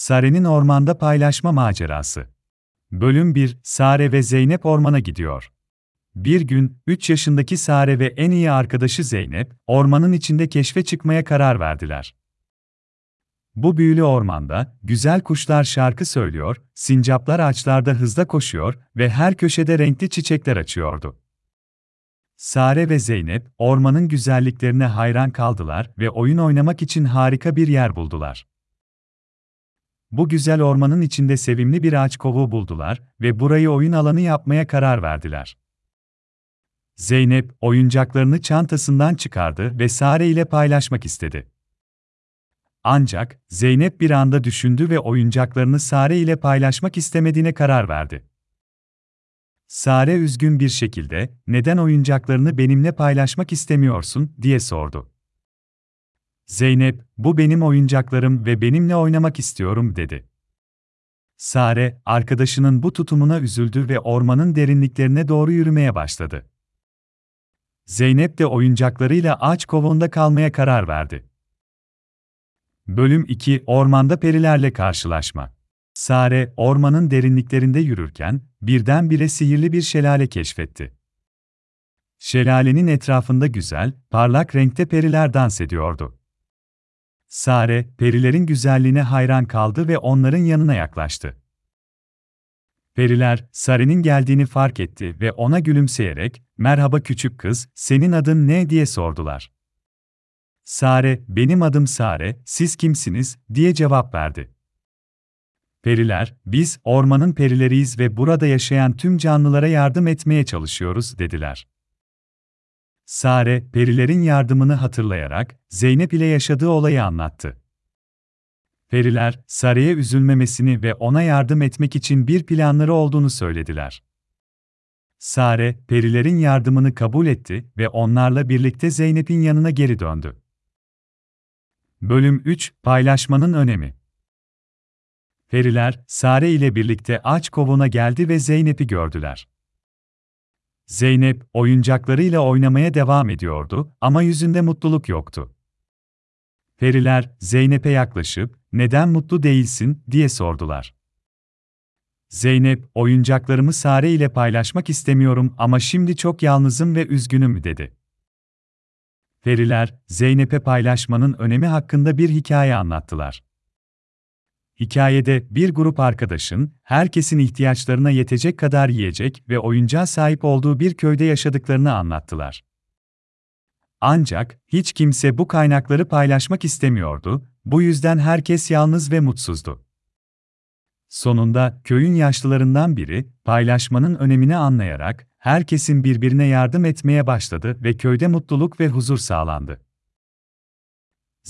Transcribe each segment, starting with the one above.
Sare'nin ormanda paylaşma macerası. Bölüm 1 Sare ve Zeynep ormana gidiyor. Bir gün, 3 yaşındaki Sare ve en iyi arkadaşı Zeynep, ormanın içinde keşfe çıkmaya karar verdiler. Bu büyülü ormanda, güzel kuşlar şarkı söylüyor, sincaplar ağaçlarda hızla koşuyor ve her köşede renkli çiçekler açıyordu. Sare ve Zeynep, ormanın güzelliklerine hayran kaldılar ve oyun oynamak için harika bir yer buldular. Bu güzel ormanın içinde sevimli bir ağaç kovuğu buldular ve burayı oyun alanı yapmaya karar verdiler. Zeynep, oyuncaklarını çantasından çıkardı ve Sare ile paylaşmak istedi. Ancak, Zeynep bir anda düşündü ve oyuncaklarını Sare ile paylaşmak istemediğine karar verdi. Sare üzgün bir şekilde, neden oyuncaklarını benimle paylaşmak istemiyorsun, diye sordu. Zeynep, bu benim oyuncaklarım ve benimle oynamak istiyorum, dedi. Sare, arkadaşının bu tutumuna üzüldü ve ormanın derinliklerine doğru yürümeye başladı. Zeynep de oyuncaklarıyla ağaç kovuğunda kalmaya karar verdi. Bölüm 2 Ormanda perilerle karşılaşma. Sare, ormanın derinliklerinde yürürken, birdenbire sihirli bir şelale keşfetti. Şelalenin etrafında güzel, parlak renkte periler dans ediyordu. Sare, perilerin güzelliğine hayran kaldı ve onların yanına yaklaştı. Periler, Sare'nin geldiğini fark etti ve ona gülümseyerek, "Merhaba küçük kız, senin adın ne?" diye sordular. Sare, "Benim adım Sare, siz kimsiniz?" diye cevap verdi. Periler, "Biz ormanın perileriyiz ve burada yaşayan tüm canlılara yardım etmeye çalışıyoruz." dediler. Sare, perilerin yardımını hatırlayarak Zeynep ile yaşadığı olayı anlattı. Periler, Sare'ye üzülmemesini ve ona yardım etmek için bir planları olduğunu söylediler. Sare, perilerin yardımını kabul etti ve onlarla birlikte Zeynep'in yanına geri döndü. Bölüm 3 Paylaşmanın önemi Periler, Sare ile birlikte ağaç kovuğuna geldi ve Zeynep'i gördüler. Zeynep, oyuncaklarıyla oynamaya devam ediyordu ama yüzünde mutluluk yoktu. Periler, Zeynep'e yaklaşıp, neden mutlu değilsin, diye sordular. Zeynep, oyuncaklarımı Sare ile paylaşmak istemiyorum ama şimdi çok yalnızım ve üzgünüm, dedi. Periler, Zeynep'e paylaşmanın önemi hakkında bir hikaye anlattılar. Hikayede bir grup arkadaşın, herkesin ihtiyaçlarına yetecek kadar yiyecek ve oyuncağa sahip olduğu bir köyde yaşadıklarını anlattılar. Ancak hiç kimse bu kaynakları paylaşmak istemiyordu, bu yüzden herkes yalnız ve mutsuzdu. Sonunda köyün yaşlılarından biri paylaşmanın önemini anlayarak herkesin birbirine yardım etmeye başladı ve köyde mutluluk ve huzur sağlandı.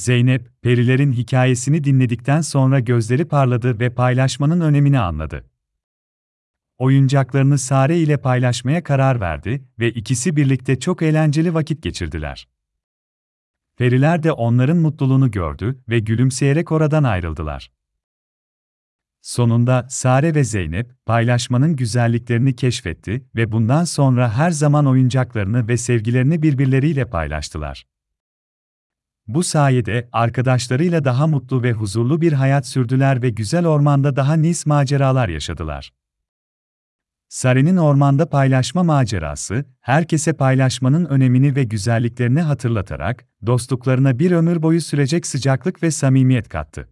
Zeynep, perilerin hikayesini dinledikten sonra gözleri parladı ve paylaşmanın önemini anladı. Oyuncaklarını Sare ile paylaşmaya karar verdi ve ikisi birlikte çok eğlenceli vakit geçirdiler. Periler de onların mutluluğunu gördü ve gülümseyerek oradan ayrıldılar. Sonunda Sare ve Zeynep paylaşmanın güzelliklerini keşfetti ve bundan sonra her zaman oyuncaklarını ve sevgilerini birbirleriyle paylaştılar. Bu sayede arkadaşlarıyla daha mutlu ve huzurlu bir hayat sürdüler ve güzel ormanda daha nice maceralar yaşadılar. Sare'nin ormanda paylaşma macerası, herkese paylaşmanın önemini ve güzelliklerini hatırlatarak, dostluklarına bir ömür boyu sürecek sıcaklık ve samimiyet kattı.